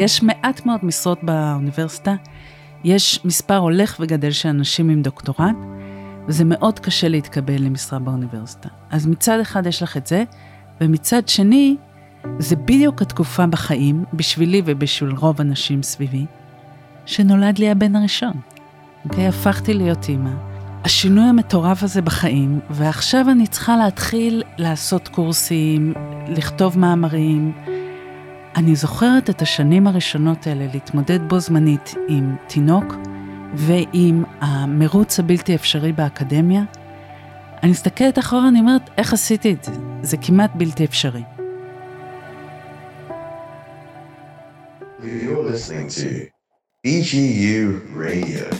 יש מעט מאוד משרות באוניברסיטה, יש מספר הולך וגדל של אנשים עם דוקטורט, וזה מאוד קשה להתקבל למשרה באוניברסיטה. אז מצד אחד יש לך את זה, ומצד שני, זה בדיוק התקופה בחיים, בשבילי ובשביל רוב הנשים סביבי, שנולד לי הבן הראשון. אוקיי? הפכתי להיות אימא. השינוי המטורף הזה בחיים, ועכשיו אני צריכה להתחיל לעשות קורסים, לכתוב מאמרים. אני זוכרת את השנים הראשונות האלה להתמודד בו זמנית עם תינוק ועם המרוץ הבלתי אפשרי באקדמיה. אני מסתכלת אחורה, אני אומרת, איך עשיתי את זה? זה כמעט בלתי אפשרי. You're listening to BGU Radio.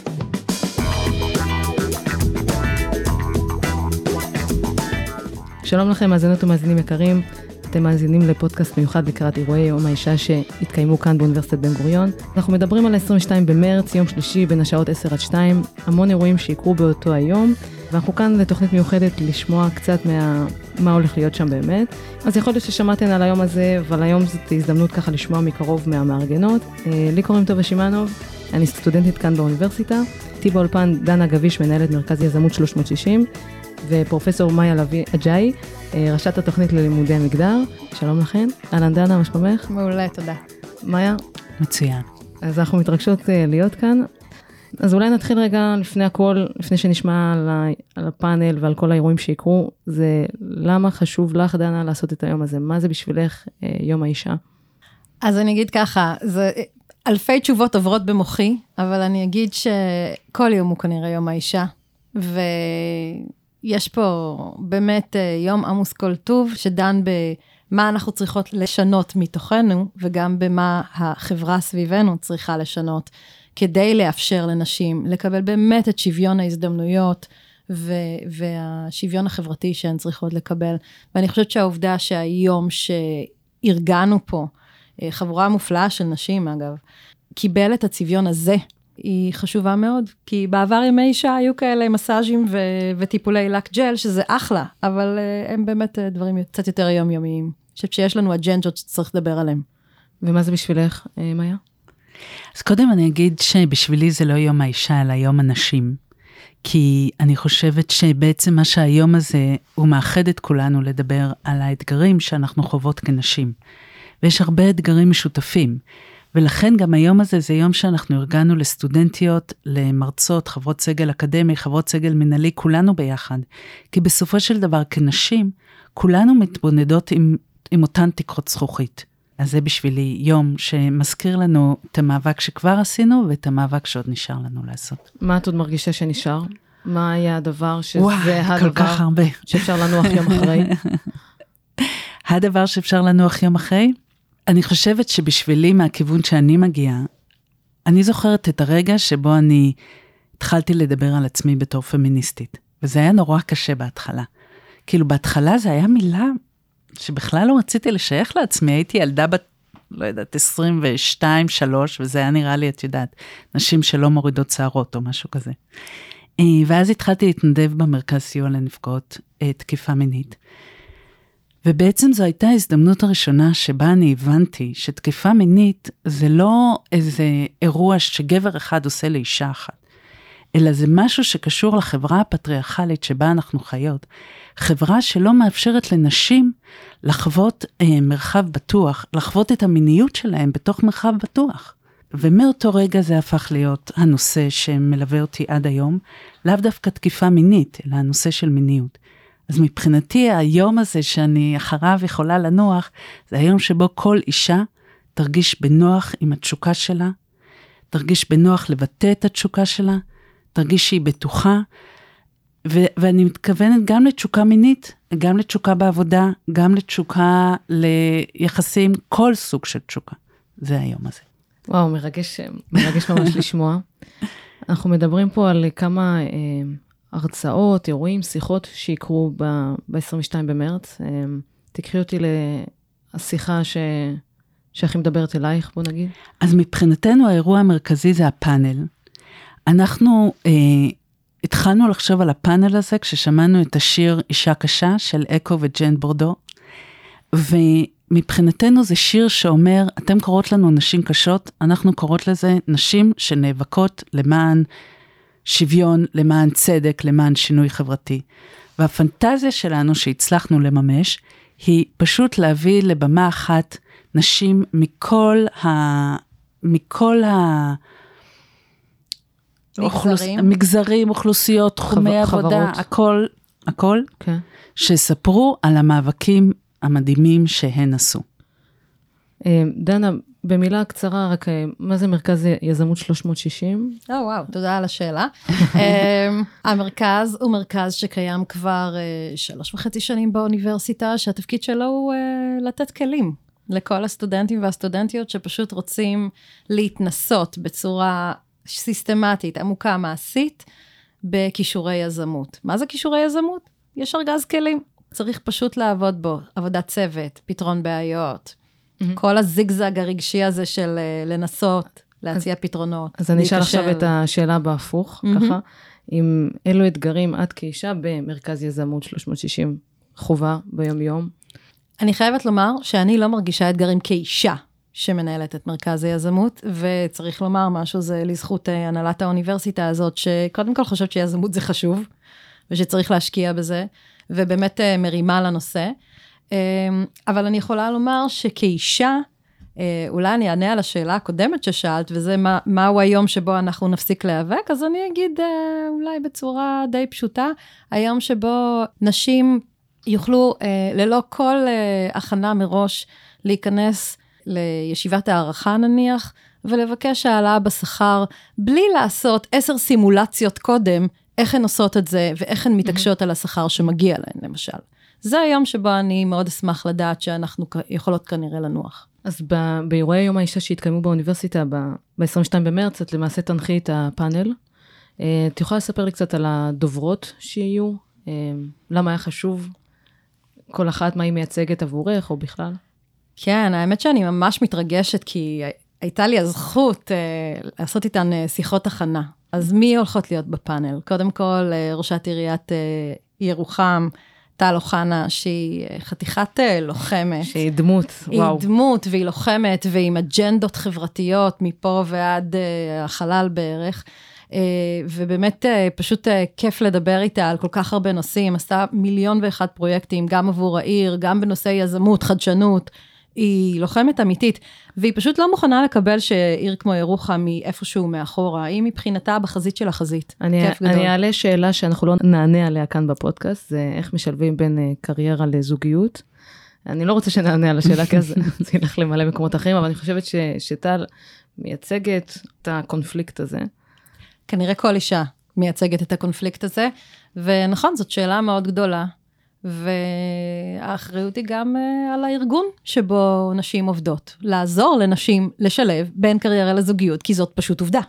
שלום לכם, מאזינות ומאזינים יקרים. אתם מאזינים לפודקאסט מיוחד לקראת אירועי יום האישה שהתקיימו כאן באוניברסיטת בן גוריון. אנחנו מדברים על 22 במרץ, יום שלישי, בין השעות 10 עד 2, המון אירועים שיקרו באותו היום, ואנחנו כאן לתוכנית מיוחדת לשמוע קצת מה... מה הולך להיות שם באמת. אז יכול להיות ששמעתם על היום הזה, אבל היום זאת הזדמנות ככה לשמוע מקרוב מהמארגנות. אה, לי קוראים טובה שמאנוב, אני סטודנטית כאן באוניברסיטה. איתי באולפן דנה גביש, מנהלת מרכז יזמות 360. ופרופסור מאיה לביא אג'אי, אה, ראשת התוכנית ללימודי המגדר. שלום לכן. אהלן דנה, מה שלומך? מעולה, תודה. מאיה? מצוין. אז אנחנו מתרגשות אה, להיות כאן. אז אולי נתחיל רגע לפני הכל, לפני שנשמע על, ה, על הפאנל ועל כל האירועים שיקרו, זה למה חשוב לך, דנה, לעשות את היום הזה? מה זה בשבילך אה, יום האישה? אז אני אגיד ככה, זה אלפי תשובות עוברות במוחי, אבל אני אגיד שכל יום הוא כנראה יום האישה, ו... יש פה באמת אה, יום עמוס כל טוב, שדן במה אנחנו צריכות לשנות מתוכנו, וגם במה החברה סביבנו צריכה לשנות, כדי לאפשר לנשים לקבל באמת את שוויון ההזדמנויות. ו- והשוויון החברתי שהן צריכות לקבל. ואני חושבת שהעובדה שהיום שארגנו פה, אה, חבורה מופלאה של נשים אגב, קיבל את הצביון הזה היא חשובה מאוד, כי בעבר ימי אישה היו כאלה מסאז'ים ו- וטיפולי לק ג'ל, שזה אחלה, אבל uh, הם באמת uh, דברים קצת יותר יומיומיים. אני חושבת שיש לנו אג'נדות שצריך לדבר עליהן. ומה זה בשבילך, uh, מאיה? אז קודם אני אגיד שבשבילי זה לא יום האישה, אלא יום הנשים. כי אני חושבת שבעצם מה שהיום הזה, הוא מאחד את כולנו לדבר על האתגרים שאנחנו חוות כנשים. ויש הרבה אתגרים משותפים. ולכן גם היום הזה זה יום שאנחנו ארגנו לסטודנטיות, למרצות, חברות סגל אקדמי, חברות סגל מנהלי, כולנו ביחד. כי בסופו של דבר, כנשים, כולנו מתבונדות עם, עם אותן תקרות זכוכית. אז זה בשבילי יום שמזכיר לנו את המאבק שכבר עשינו ואת המאבק שעוד נשאר לנו לעשות. מה את עוד מרגישה שנשאר? מה היה הדבר שזה וואי, הדבר כל כך הרבה. שאפשר לנוח יום אחרי? הדבר שאפשר לנוח יום אחרי? אני חושבת שבשבילי, מהכיוון שאני מגיעה, אני זוכרת את הרגע שבו אני התחלתי לדבר על עצמי בתור פמיניסטית, וזה היה נורא קשה בהתחלה. כאילו, בהתחלה זה היה מילה שבכלל לא רציתי לשייך לעצמי, הייתי ילדה בת, לא יודעת, 22, 3, וזה היה נראה לי, את יודעת, נשים שלא מורידות שערות או משהו כזה. אה, ואז התחלתי להתנדב במרכז סיוע לנפגעות אה, תקיפה מינית. ובעצם זו הייתה ההזדמנות הראשונה שבה אני הבנתי שתקיפה מינית זה לא איזה אירוע שגבר אחד עושה לאישה אחת, אלא זה משהו שקשור לחברה הפטריארכלית שבה אנחנו חיות. חברה שלא מאפשרת לנשים לחוות אה, מרחב בטוח, לחוות את המיניות שלהם בתוך מרחב בטוח. ומאותו רגע זה הפך להיות הנושא שמלווה אותי עד היום, לאו דווקא תקיפה מינית, אלא הנושא של מיניות. אז מבחינתי היום הזה שאני אחריו יכולה לנוח, זה היום שבו כל אישה תרגיש בנוח עם התשוקה שלה, תרגיש בנוח לבטא את התשוקה שלה, תרגיש שהיא בטוחה, ו- ואני מתכוונת גם לתשוקה מינית, גם לתשוקה בעבודה, גם לתשוקה ליחסים, כל סוג של תשוקה. זה היום הזה. וואו, מרגש, מרגש ממש לשמוע. אנחנו מדברים פה על כמה אה, הרצאות, אירועים, שיחות שיקרו ב-22 במרץ. אמ, תקחי אותי לשיחה ש... שהכי מדברת אלייך, בוא נגיד. אז מבחינתנו האירוע המרכזי זה הפאנל. אנחנו אה, התחלנו לחשוב על הפאנל הזה כששמענו את השיר אישה קשה של אקו וג'ן בורדו, מבחינתנו זה שיר שאומר, אתם קוראות לנו נשים קשות, אנחנו קוראות לזה נשים שנאבקות למען שוויון, למען צדק, למען שינוי חברתי. והפנטזיה שלנו שהצלחנו לממש, היא פשוט להביא לבמה אחת נשים מכל ה... מכל ה... מגזרים. מגזרים, אוכלוסיות, תחומי חב- עבודה, חברות. הכל, הכל, כן. שספרו על המאבקים המדהימים שהן עשו. אה, דנה, במילה קצרה, רק אה, מה זה מרכז יזמות 360? או וואו, תודה על השאלה. אמ, המרכז הוא מרכז שקיים כבר אה, שלוש וחצי שנים באוניברסיטה, שהתפקיד שלו הוא אה, לתת כלים לכל הסטודנטים והסטודנטיות שפשוט רוצים להתנסות בצורה סיסטמטית, עמוקה, מעשית, בכישורי יזמות. מה זה כישורי יזמות? יש ארגז כלים, צריך פשוט לעבוד בו, עבודת צוות, פתרון בעיות, כל הזיגזג הרגשי הזה של אה, לנסות, להציע פתרונות. אז אני אשאל. עכשיו את השאלה בהפוך, מהמם. ככה. עם אילו אתגרים את כאישה במרכז יזמות 360 חובה ביום-יום? אני חייבת לומר שאני לא מרגישה אתגרים כאישה שמנהלת את מרכז היזמות, וצריך לומר משהו, זה לזכות אה, הנהלת האוניברסיטה הזאת, שקודם כל חושבת שיזמות זה חשוב, ושצריך להשקיע בזה, ובאמת אה, מרימה לנושא. אה, אבל אני יכולה לומר שכאישה, אה, אולי אני אענה על השאלה הקודמת ששאלת, וזה מה, מהו היום שבו אנחנו נפסיק להיאבק, אז אני אגיד אה, אולי בצורה די פשוטה, היום שבו נשים יוכלו אה, ללא כל אה, הכנה מראש להיכנס לישיבת הערכה נניח, ולבקש העלאה בשכר, בלי לעשות עשר סימולציות קודם, איך הן עושות את זה, ואיך הן מתעקשות על השכר שמגיע להן, למשל. זה היום שבו אני מאוד אשמח לדעת שאנחנו יכולות כנראה לנוח. אז ב- באירועי יום האישה שהתקיימו באוניברסיטה ב-22 במרץ, את למעשה תנחי את הפאנל. אה, את יכולה לספר לי קצת על הדוברות שיהיו? אה, למה היה חשוב כל אחת, מה היא מייצגת עבורך, או בכלל? כן, האמת שאני ממש מתרגשת, כי הייתה לי הזכות אה, לעשות איתן אה, שיחות הכנה. אז מי הולכות להיות בפאנל? קודם כל, אה, ראשת עיריית אה, ירוחם, טל אוחנה, שהיא אה, חתיכת אה, לוחמת. שהיא דמות, וואו. היא דמות והיא לוחמת ועם אג'נדות חברתיות מפה ועד uh, החלל בערך. ובאמת פשוט כיף לדבר איתה על כל כך הרבה נושאים, עשתה מיליון ואחד פרויקטים, גם עבור העיר, גם בנושאי יזמות, חדשנות. היא לוחמת אמיתית, והיא פשוט לא מוכנה לקבל שעיר כמו ירוחם היא איפשהו מאחורה, היא מבחינתה בחזית של החזית. אני, כיף גדול. אני אעלה שאלה שאנחנו לא נענה עליה כאן בפודקאסט, זה איך משלבים בין אה, קריירה לזוגיות. אני לא רוצה שנענה על השאלה, כי אז זה ילך למלא מקומות אחרים, אבל אני חושבת ש, שטל מייצגת את הקונפליקט הזה. כנראה כל אישה מייצגת את הקונפליקט הזה, ונכון, זאת שאלה מאוד גדולה, והאחריות היא גם uh, על הארגון שבו נשים עובדות, לעזור לנשים לשלב בין קריירה לזוגיות, כי זאת פשוט עובדה.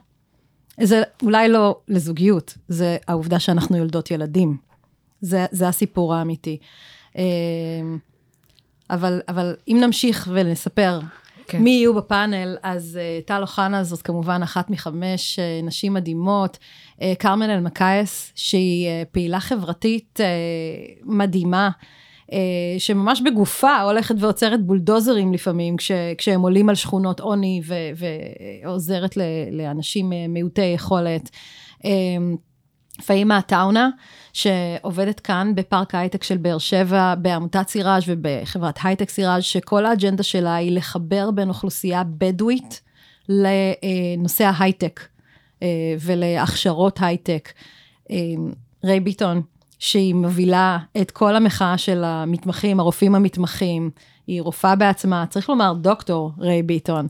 זה אולי לא לזוגיות, זה העובדה שאנחנו יולדות ילדים. זה, זה הסיפור האמיתי. אה, אבל, אבל אם נמשיך ונספר כן. מי יהיו בפאנל, אז uh, טל אוחנה זאת כמובן אחת מחמש uh, נשים מדהימות, uh, כרמל אלמקייס, שהיא פעילה חברתית מדהימה, שממש בגופה הולכת ועוצרת בולדוזרים לפעמים, כש, כשהם עולים על שכונות עוני ו, ועוזרת ל, לאנשים מעוטי יכולת. פאימה עטאונה, שעובדת כאן בפארק ההייטק של באר שבע, בעמותת סיראז' ובחברת הייטק סיראז', שכל האג'נדה שלה היא לחבר בין אוכלוסייה בדואית לנושא ההייטק אה, ולהכשרות הייטק. אה, ריי ביטון, שהיא מובילה את כל המחאה של המתמחים, הרופאים המתמחים, היא רופאה בעצמה, צריך לומר דוקטור ריי ביטון,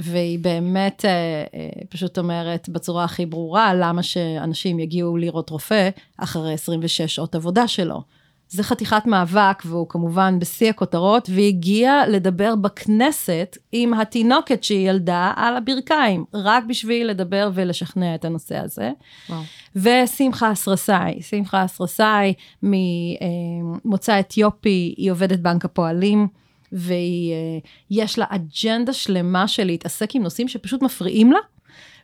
והיא באמת אה, אה, פשוט אומרת בצורה הכי ברורה, למה שאנשים יגיעו לראות רופא אחרי 26 שעות עבודה שלו. זה חתיכת מאבק, והוא כמובן בשיא הכותרות, והגיע לדבר בכנסת עם התינוקת שהיא ילדה על הברכיים, רק בשביל לדבר ולשכנע את הנושא הזה. וואו. ושמחה אסרסאי, שמחה אסרסאי ממוצא אתיופי, היא עובדת בנק הפועלים, ויש לה אג'נדה שלמה של להתעסק עם נושאים שפשוט מפריעים לה,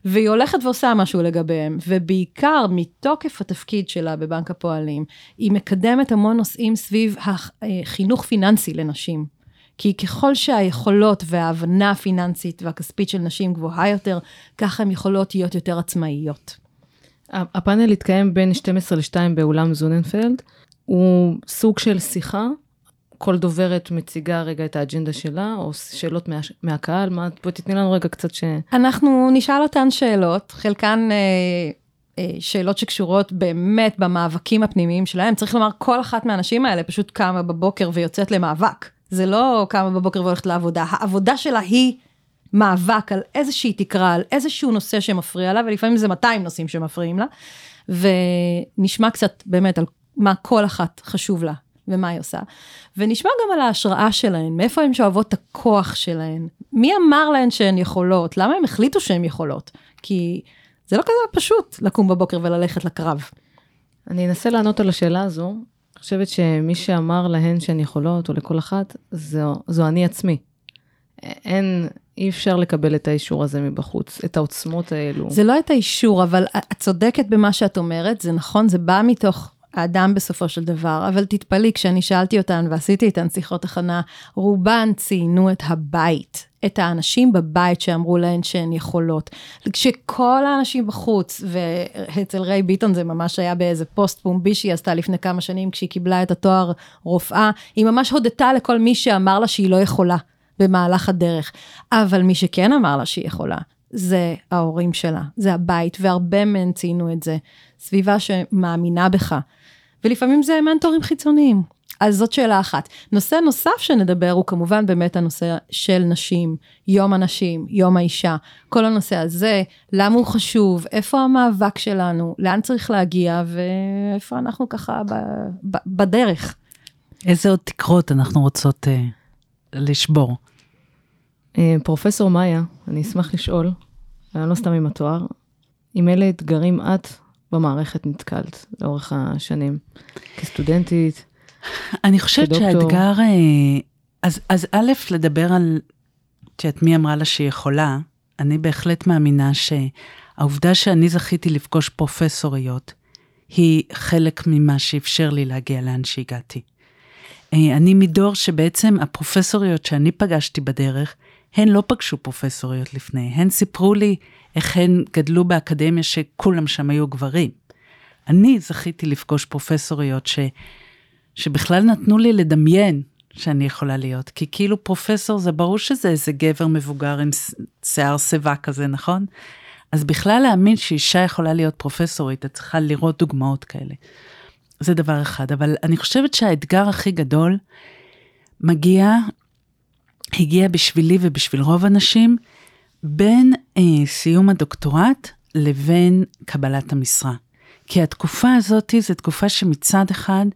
והיא הולכת ועושה משהו לגביהם, ובעיקר מתוקף התפקיד שלה בבנק הפועלים, היא מקדמת המון נושאים סביב החינוך פיננסי לנשים. כי ככל שהיכולות וההבנה הפיננסית והכספית של נשים גבוהה יותר, ככה הן יכולות להיות יותר עצמאיות. הפאנל התקיים בין 12 ל-2 באולם זוננפלד. הוא סוג של שיחה, כל דוברת מציגה רגע את האג'נדה שלה, או שאלות מה, מהקהל, מה, בואי תתני לנו רגע קצת ש... אנחנו נשאל אותן שאלות, חלקן אה, אה, שאלות שקשורות באמת במאבקים הפנימיים שלהם. צריך לומר, כל אחת מהנשים האלה פשוט קמה בבוקר ויוצאת למאבק. זה לא קמה בבוקר והולכת לעבודה, העבודה שלה היא מאבק על איזושהי תקרה, על איזשהו נושא שמפריע לה, ולפעמים זה 200 נושאים שמפריעים לה, ונשמע קצת באמת על מה כל אחת חשוב לה ומה היא עושה. ונשמע גם על ההשראה שלהן, מאיפה הן שואבות את הכוח שלהן, מי אמר להן שהן יכולות, למה הן החליטו שהן יכולות, כי זה לא כזה פשוט לקום בבוקר וללכת לקרב. אני אנסה לענות על השאלה הזו. אני חושבת שמי שאמר להן שהן יכולות, או לכל אחת, זו, זו אני עצמי. אין, אי אפשר לקבל את האישור הזה מבחוץ, את העוצמות האלו. זה לא את האישור, אבל את צודקת במה שאת אומרת, זה נכון, זה בא מתוך האדם בסופו של דבר, אבל תתפלאי, כשאני שאלתי אותן ועשיתי איתן שיחות הכנה, רובן ציינו את הבית, את האנשים בבית שאמרו להן שהן יכולות. כשכל האנשים בחוץ, ואצל ריי ביטון זה ממש היה באיזה פוסט פומבי שהיא עשתה לפני כמה שנים, כשהיא קיבלה את התואר רופאה, היא ממש הודתה לכל מי שאמר לה שהיא לא יכולה במהלך הדרך. אבל מי שכן אמר לה שהיא יכולה, זה ההורים שלה, זה הבית, והרבה מהן ציינו את זה. סביבה שמאמינה בך. ולפעמים זה מנטורים חיצוניים. אז זאת שאלה אחת. נושא נוסף שנדבר הוא כמובן באמת הנושא של נשים, יום הנשים, יום האישה, כל הנושא הזה, למה הוא חשוב, איפה המאבק שלנו, לאן צריך להגיע ואיפה אנחנו ככה ב, ב, בדרך. איזה עוד תקרות אנחנו רוצות uh, לשבור? Uh, פרופסור מאיה, אני אשמח לשאול, אני לא סתם עם התואר, עם אלה אתגרים את במערכת נתקלת לאורך השנים, כסטודנטית, אני חושבת כדוקטור. שהאתגר, אה, אז, אז א', לדבר על, את יודעת, מי אמרה לה שהיא יכולה, אני בהחלט מאמינה שהעובדה שאני זכיתי לפגוש פרופסוריות, היא חלק ממה שאפשר לי להגיע לאן שהגעתי. אה, אני מדור שבעצם הפרופסוריות שאני פגשתי בדרך, הן לא פגשו פרופסוריות לפני, הן סיפרו לי איך הן גדלו באקדמיה שכולם שם היו גברים. אני זכיתי לפגוש פרופסוריות ש... שבכלל נתנו לי לדמיין שאני יכולה להיות, כי כאילו פרופסור זה ברור שזה איזה גבר מבוגר עם שיער שיבה כזה, נכון? אז בכלל להאמין שאישה יכולה להיות פרופסורית, את צריכה לראות דוגמאות כאלה. זה דבר אחד, אבל אני חושבת שהאתגר הכי גדול מגיע, הגיע בשבילי ובשביל רוב הנשים, בין אה, סיום הדוקטורט לבין קבלת המשרה. כי התקופה הזאת זו תקופה שמצד אחד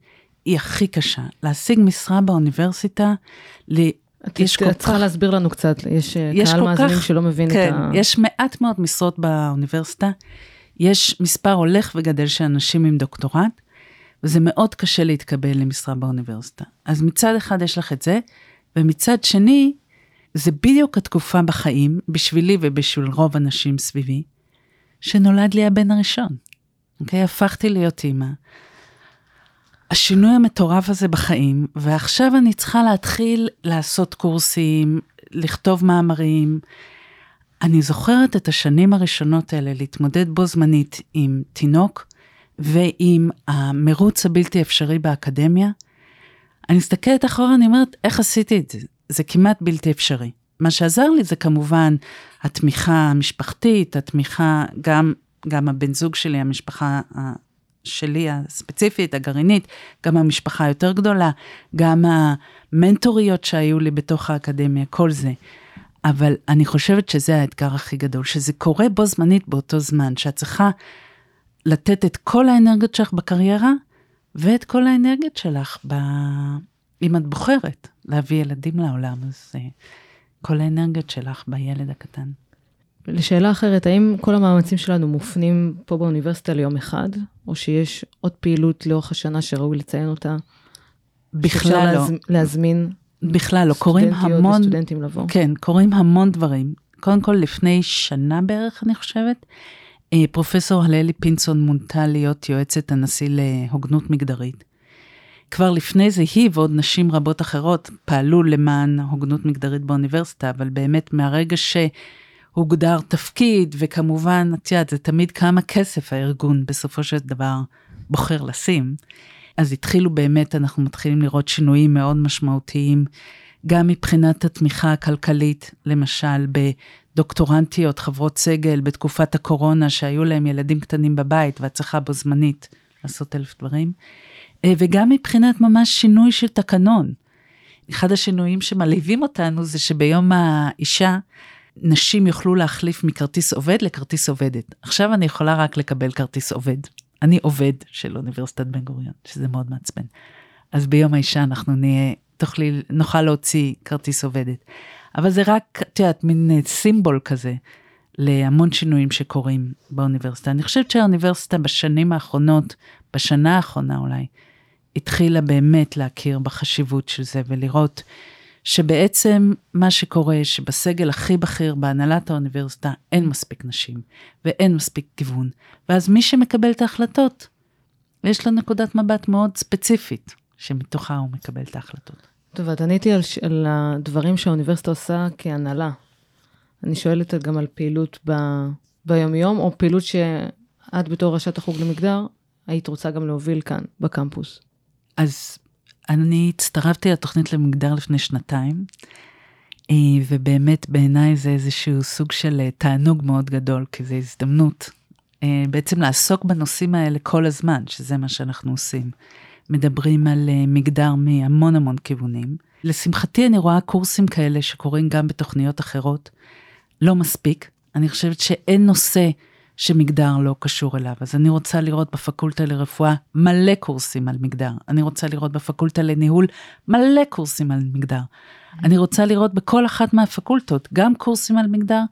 היא הכי קשה. להשיג משרה באוניברסיטה, את יש כל כך... צריכה להסביר לנו קצת, יש, אה, יש קהל מאזינים שלא מבין כן, את ה... כן, יש מעט מאוד משרות באוניברסיטה, יש מספר הולך וגדל של אנשים עם דוקטורט, וזה מאוד קשה להתקבל למשרה באוניברסיטה. אז מצד אחד יש לך את זה, ומצד שני, זה בדיוק התקופה בחיים, בשבילי ובשביל רוב הנשים סביבי, שנולד לי הבן הראשון. אוקיי? הפכתי להיות אימא. השינוי המטורף הזה בחיים, ועכשיו אני צריכה להתחיל לעשות קורסים, לכתוב מאמרים. אני זוכרת את השנים הראשונות האלה להתמודד בו זמנית עם תינוק ועם המרוץ הבלתי אפשרי באקדמיה. אני מסתכלת אחורה, אני אומרת, איך עשיתי את זה? זה כמעט בלתי אפשרי. מה שעזר לי זה כמובן התמיכה המשפחתית, התמיכה, גם, גם הבן זוג שלי, המשפחה שלי הספציפית, הגרעינית, גם המשפחה היותר גדולה, גם המנטוריות שהיו לי בתוך האקדמיה, כל זה. אבל אני חושבת שזה האתגר הכי גדול, שזה קורה בו זמנית באותו זמן, שאת צריכה לתת את כל האנרגיות שלך בקריירה, ואת כל האנרגיות שלך ב... אם את בוחרת להביא ילדים לעולם, אז אה, כל האנרגיות שלך בילד הקטן. לשאלה אחרת, האם כל המאמצים שלנו מופנים פה באוניברסיטה ליום אחד, או שיש עוד פעילות לאורך השנה שראוי לציין אותה? בכלל לא. להז... להזמין בכלל לא, קורים המון... וסטודנטים לבוא. כן, קורים המון דברים. קודם כל, לפני שנה בערך, אני חושבת, פרופסור הללי פינסון מונתה להיות יועצת הנשיא להוגנות מגדרית. כבר לפני זה היא ועוד נשים רבות אחרות פעלו למען הוגנות מגדרית באוניברסיטה, אבל באמת מהרגע שהוגדר תפקיד, וכמובן, את יודעת, זה תמיד כמה כסף הארגון בסופו של דבר בוחר לשים, אז התחילו באמת, אנחנו מתחילים לראות שינויים מאוד משמעותיים, גם מבחינת התמיכה הכלכלית, למשל בדוקטורנטיות, חברות סגל בתקופת הקורונה, שהיו להם ילדים קטנים בבית ואת צריכה בו זמנית לעשות אלף דברים. אה, וגם מבחינת ממש שינוי של תקנון. אחד השינויים שמלהיבים אותנו זה שביום האישה, נשים יוכלו להחליף מכרטיס עובד לכרטיס עובדת. עכשיו אני יכולה רק לקבל כרטיס עובד. אני עובד של אוניברסיטת בן גוריון, שזה מאוד מעצבן. אז ביום האישה אנחנו נהיה, תוכלי, נוכל להוציא כרטיס עובדת. אבל זה רק, את יודעת, מין אה, סימבול כזה להמון שינויים שקורים באוניברסיטה. אני חושבת שהאוניברסיטה בשנים האחרונות, בשנה האחרונה אולי, התחילה באמת להכיר בחשיבות של זה ולראות שבעצם מה שקורה, שבסגל הכי בכיר בהנהלת האוניברסיטה אין מספיק נשים ואין מספיק גיוון. ואז מי שמקבל את ההחלטות, יש לו נקודת מבט מאוד ספציפית, שמתוכה הוא מקבל את ההחלטות. טוב, את עניתי על, על הדברים שהאוניברסיטה עושה כהנהלה. אני שואלת גם על פעילות ב, ביומיום, או פעילות שאת בתור ראשת החוג למגדר, היית רוצה גם להוביל כאן, בקמפוס. אז אני הצטרפתי לתוכנית למגדר לפני שנתיים, אה, ובאמת בעיניי זה איזשהו סוג של אה, תענוג מאוד גדול, כי זו הזדמנות אה, בעצם לעסוק בנושאים האלה כל הזמן, שזה מה שאנחנו עושים. מדברים על מגדר מהמון המון כיוונים. לשמחתי אני רואה קורסים כאלה שקורים גם בתוכניות אחרות. לא מספיק. אני חושבת שאין נושא שמגדר לא קשור אליו. אז אני רוצה לראות בפקולטה לרפואה מלא קורסים על מגדר. אני רוצה לראות בפקולטה לניהול מלא קורסים על מגדר. אני רוצה לראות בכל אחת מהפקולטות גם קורסים על מגדר,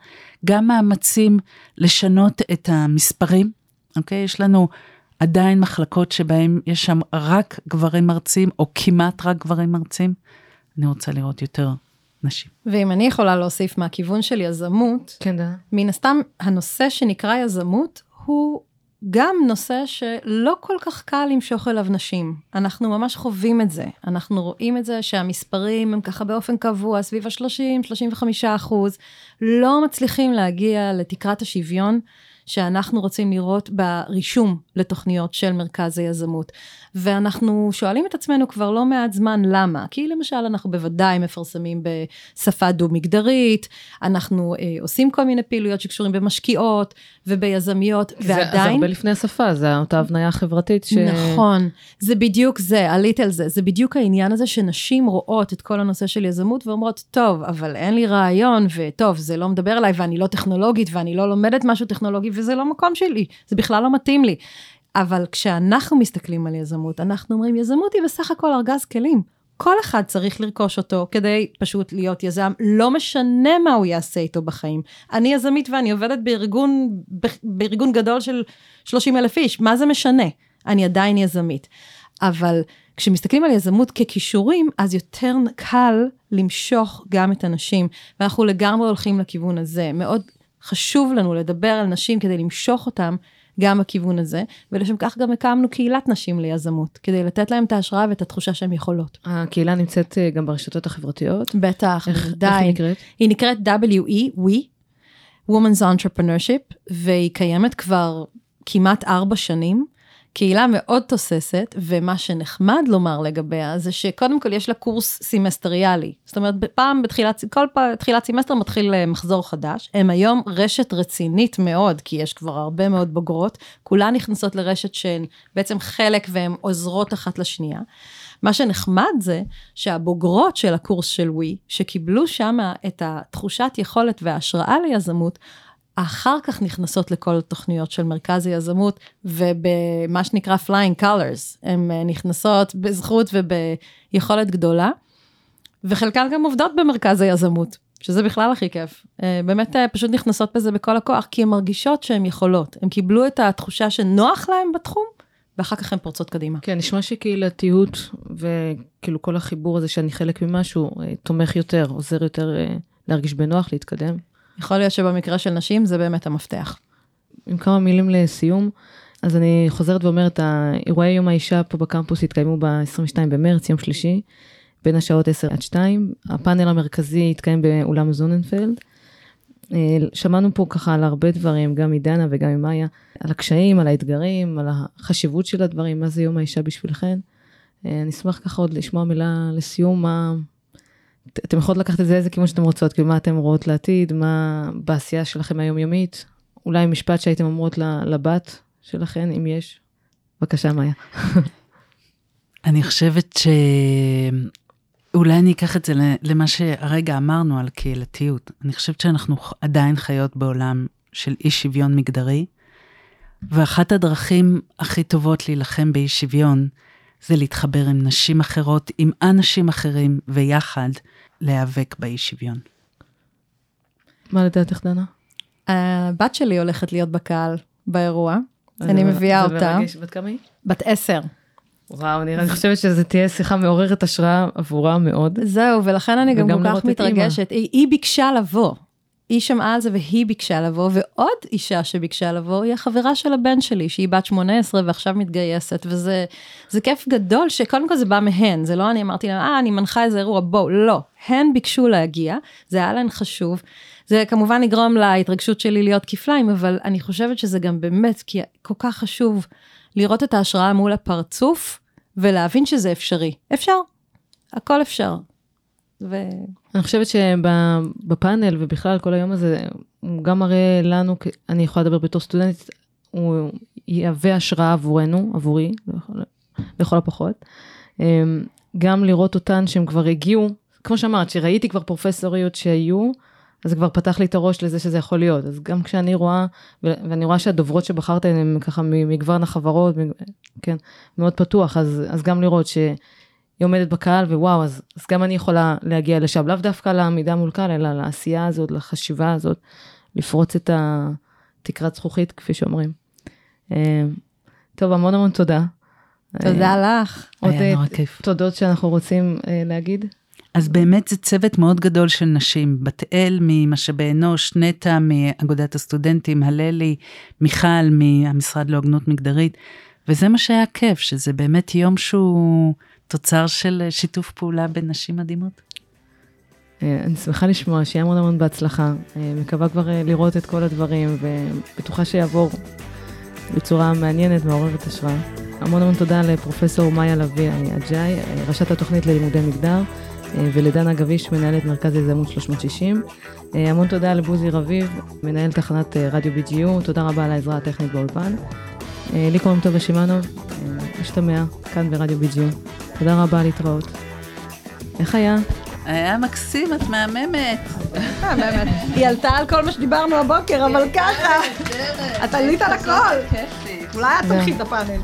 גם מאמצים לשנות את המספרים, אוקיי? יש לנו עדיין מחלקות שבהן יש שם רק גברים מרצים, או כמעט רק גברים מרצים. אני רוצה לראות יותר נשים. ואם אני יכולה להוסיף מהכיוון של יזמות, כן, דה. מן הסתם הנושא שנקרא יזמות הוא גם נושא שלא כל כך קל למשוך אליו נשים. אנחנו ממש חווים את זה. אנחנו רואים את זה שהמספרים הם ככה באופן קבוע, סביב ה-30-35 אחוז, לא מצליחים להגיע לתקרת השוויון. שאנחנו רוצים לראות ברישום לתוכניות של מרכז היזמות. ואנחנו שואלים את עצמנו כבר לא מעט זמן למה, כי למשל אנחנו בוודאי מפרסמים בשפה דו-מגדרית, אנחנו אה, עושים כל מיני פעילויות שקשורים במשקיעות וביזמיות, זה, ועדיין... זה הרבה לפני השפה, זה אותה הבניה חברתית ש... נכון, זה בדיוק זה, עלית על זה, זה בדיוק העניין הזה שנשים רואות את כל הנושא של יזמות ואומרות, טוב, אבל אין לי רעיון, וטוב, זה לא מדבר אליי ואני לא טכנולוגית ואני לא לומדת משהו טכנולוגי וזה לא מקום שלי, זה בכלל לא מתאים לי. אבל כשאנחנו מסתכלים על יזמות, אנחנו אומרים, יזמות היא בסך הכל ארגז כלים. כל אחד צריך לרכוש אותו כדי פשוט להיות יזם, לא משנה מה הוא יעשה איתו בחיים. אני יזמית ואני עובדת בארגון, בארגון גדול של 30 אלף איש, מה זה משנה? אני עדיין יזמית. אבל כשמסתכלים על יזמות ככישורים, אז יותר קל למשוך גם את הנשים, ואנחנו לגמרי הולכים לכיוון הזה. מאוד חשוב לנו לדבר על נשים כדי למשוך אותם גם בכיוון הזה, ולשם כך גם הקמנו קהילת נשים ליזמות, כדי לתת להם את ההשראה ואת התחושה שהן יכולות. הקהילה נמצאת אה, גם ברשתות החברתיות? בטח, איך, די. איך היא נקראת? היא נקראת WE, We, Women's Entrepreneurship, והיא קיימת כבר כמעט ארבע שנים. קהילה מאוד תוססת, ומה שנחמד לומר לגביה, זה שקודם כל יש לה קורס סמסטריאלי. זאת אומרת, פעם בתחילת, כל פעם, תחילת סמסטר מתחיל אה, מחזור חדש. הם היום רשת רצינית מאוד, כי יש כבר הרבה מאוד בוגרות. כולן נכנסות לרשת שהן בעצם חלק והן עוזרות אחת לשנייה. מה שנחמד זה שהבוגרות של הקורס של ווי, שקיבלו שם את התחושת יכולת וההשראה ליזמות, אחר כך נכנסות לכל התוכניות של מרכז היזמות, ובמה שנקרא flying colors, הן אה, נכנסות בזכות וביכולת גדולה, וחלקן גם עובדות במרכז היזמות, שזה בכלל הכי כיף. אה, באמת אה, פשוט נכנסות בזה בכל הכוח, כי הן מרגישות שהן יכולות. הן קיבלו את התחושה שנוח להן בתחום, ואחר כך הן פורצות קדימה. כן, נשמע שקהילתיות וכאילו כל החיבור הזה שאני חלק ממשהו, תומך יותר, עוזר יותר להרגיש בנוח, להתקדם. יכול להיות שבמקרה של נשים זה באמת המפתח. עם כמה מילים לסיום, אז אני חוזרת ואומרת, אירועי יום האישה פה בקמפוס התקיימו ב-22 במרץ, יום שלישי, בין השעות 10 עד 2. הפאנל המרכזי התקיים באולם זוננפלד. אה, שמענו פה ככה על הרבה דברים, גם מדנה וגם ממאיה, על הקשיים, על האתגרים, על החשיבות של הדברים, מה זה יום האישה בשבילכן. אה, אני אשמח ככה עוד לשמוע מילה לסיום, מה... אתם יכולות לקחת את זה איזה כיוון שאתם רוצות, כאילו מה אתם רואות לעתיד, מה בעשייה שלכם היומיומית, אולי משפט שהייתם אומרות לבת שלכן, אם יש. בבקשה, מאיה. אני חושבת ש... אולי אני אקח את זה למה שהרגע אמרנו על קהילתיות. אני חושבת שאנחנו עדיין חיות בעולם של אי שוויון מגדרי, ואחת הדרכים הכי טובות להילחם באי שוויון זה להתחבר עם נשים אחרות, עם אנשים אחרים, ויחד להיאבק באי שוויון. מה לדעתך, דנה? הבת שלי הולכת להיות בקהל באירוע. אני מביאה אותה. זה מרגש, בת כמה היא? בת עשר. וואו, אני חושבת שזו תהיה שיחה מעוררת השראה עבורה מאוד. זהו, ולכן אני גם כל כך מתרגשת. היא, היא ביקשה לבוא. היא שמעה על זה והיא ביקשה לבוא, ועוד אישה שביקשה לבוא היא החברה של הבן שלי, שהיא בת 18 ועכשיו מתגייסת, וזה כיף גדול שקודם כל זה בא מהן, זה לא אני אמרתי להם, אה, אני מנחה איזה אירוע, בואו, לא. הן ביקשו להגיע, זה היה להן חשוב. זה כמובן יגרום להתרגשות שלי להיות כפליים, אבל אני חושבת שזה גם באמת, כי כל כך חשוב לראות את ההשראה מול הפרצוף, ולהבין שזה אפשרי. אפשר, הכל אפשר. ו... אני חושבת שבפאנל ובכלל כל היום הזה, הוא גם מראה לנו, אני יכולה לדבר בתור סטודנטית, הוא יהווה השראה עבורנו, עבורי, לכל הפחות. אמ, גם לראות אותן שהן כבר הגיעו, כמו שאמרת, שראיתי כבר פרופסוריות שהיו, אז זה כבר פתח לי את הראש לזה שזה יכול להיות. אז גם כשאני רואה, ואני רואה שהדוברות שבחרת הן ככה ממגוון החברות, כן, מאוד פתוח, אז, אז גם לראות שהיא עומדת בקהל ווואו, אז, אז גם אני יכולה להגיע לשם, לאו דווקא לעמידה מול קהל, אלא לעשייה הזאת, לחשיבה הזאת, לפרוץ את התקרת זכוכית, כפי שאומרים. אה, טוב, המון המון תודה. תודה אה, לך. עוד אה, תודות שאנחנו רוצים להגיד. אז באמת זה צוות מאוד גדול של נשים, בת אל ממשאבי אנוש, נטע מאגודת הסטודנטים, הללי, מיכל מהמשרד להוגנות מגדרית, וזה מה שהיה כיף, שזה באמת יום שהוא תוצר של שיתוף פעולה בין נשים מדהימות. אה, אני שמחה לשמוע, שיהיה המון המון בהצלחה. אה, מקווה כבר אה, לראות את כל הדברים, ובטוחה שיעבור בצורה מעניינת, מעוררת השראה. המון המון תודה לפרופסור מאיה לביא אג'אי, ראשת התוכנית ללימודי מגדר. אה, ולדנה גביש, מנהלת מרכז יזמות 360. אה, המון תודה לבוזי רביב, מנהל תחנת אה, רדיו BGU, תודה רבה על העזרה הטכנית באולפן. לי קוראים טובה שמאנוב, משתמע, כאן ברדיו BGU. תודה רבה, להתראות. איך היה? היה מקסים, את מהממת. היא עלתה על כל מה שדיברנו הבוקר, אבל ככה. את עלית על הכל. אולי את תלכי את הפאנל.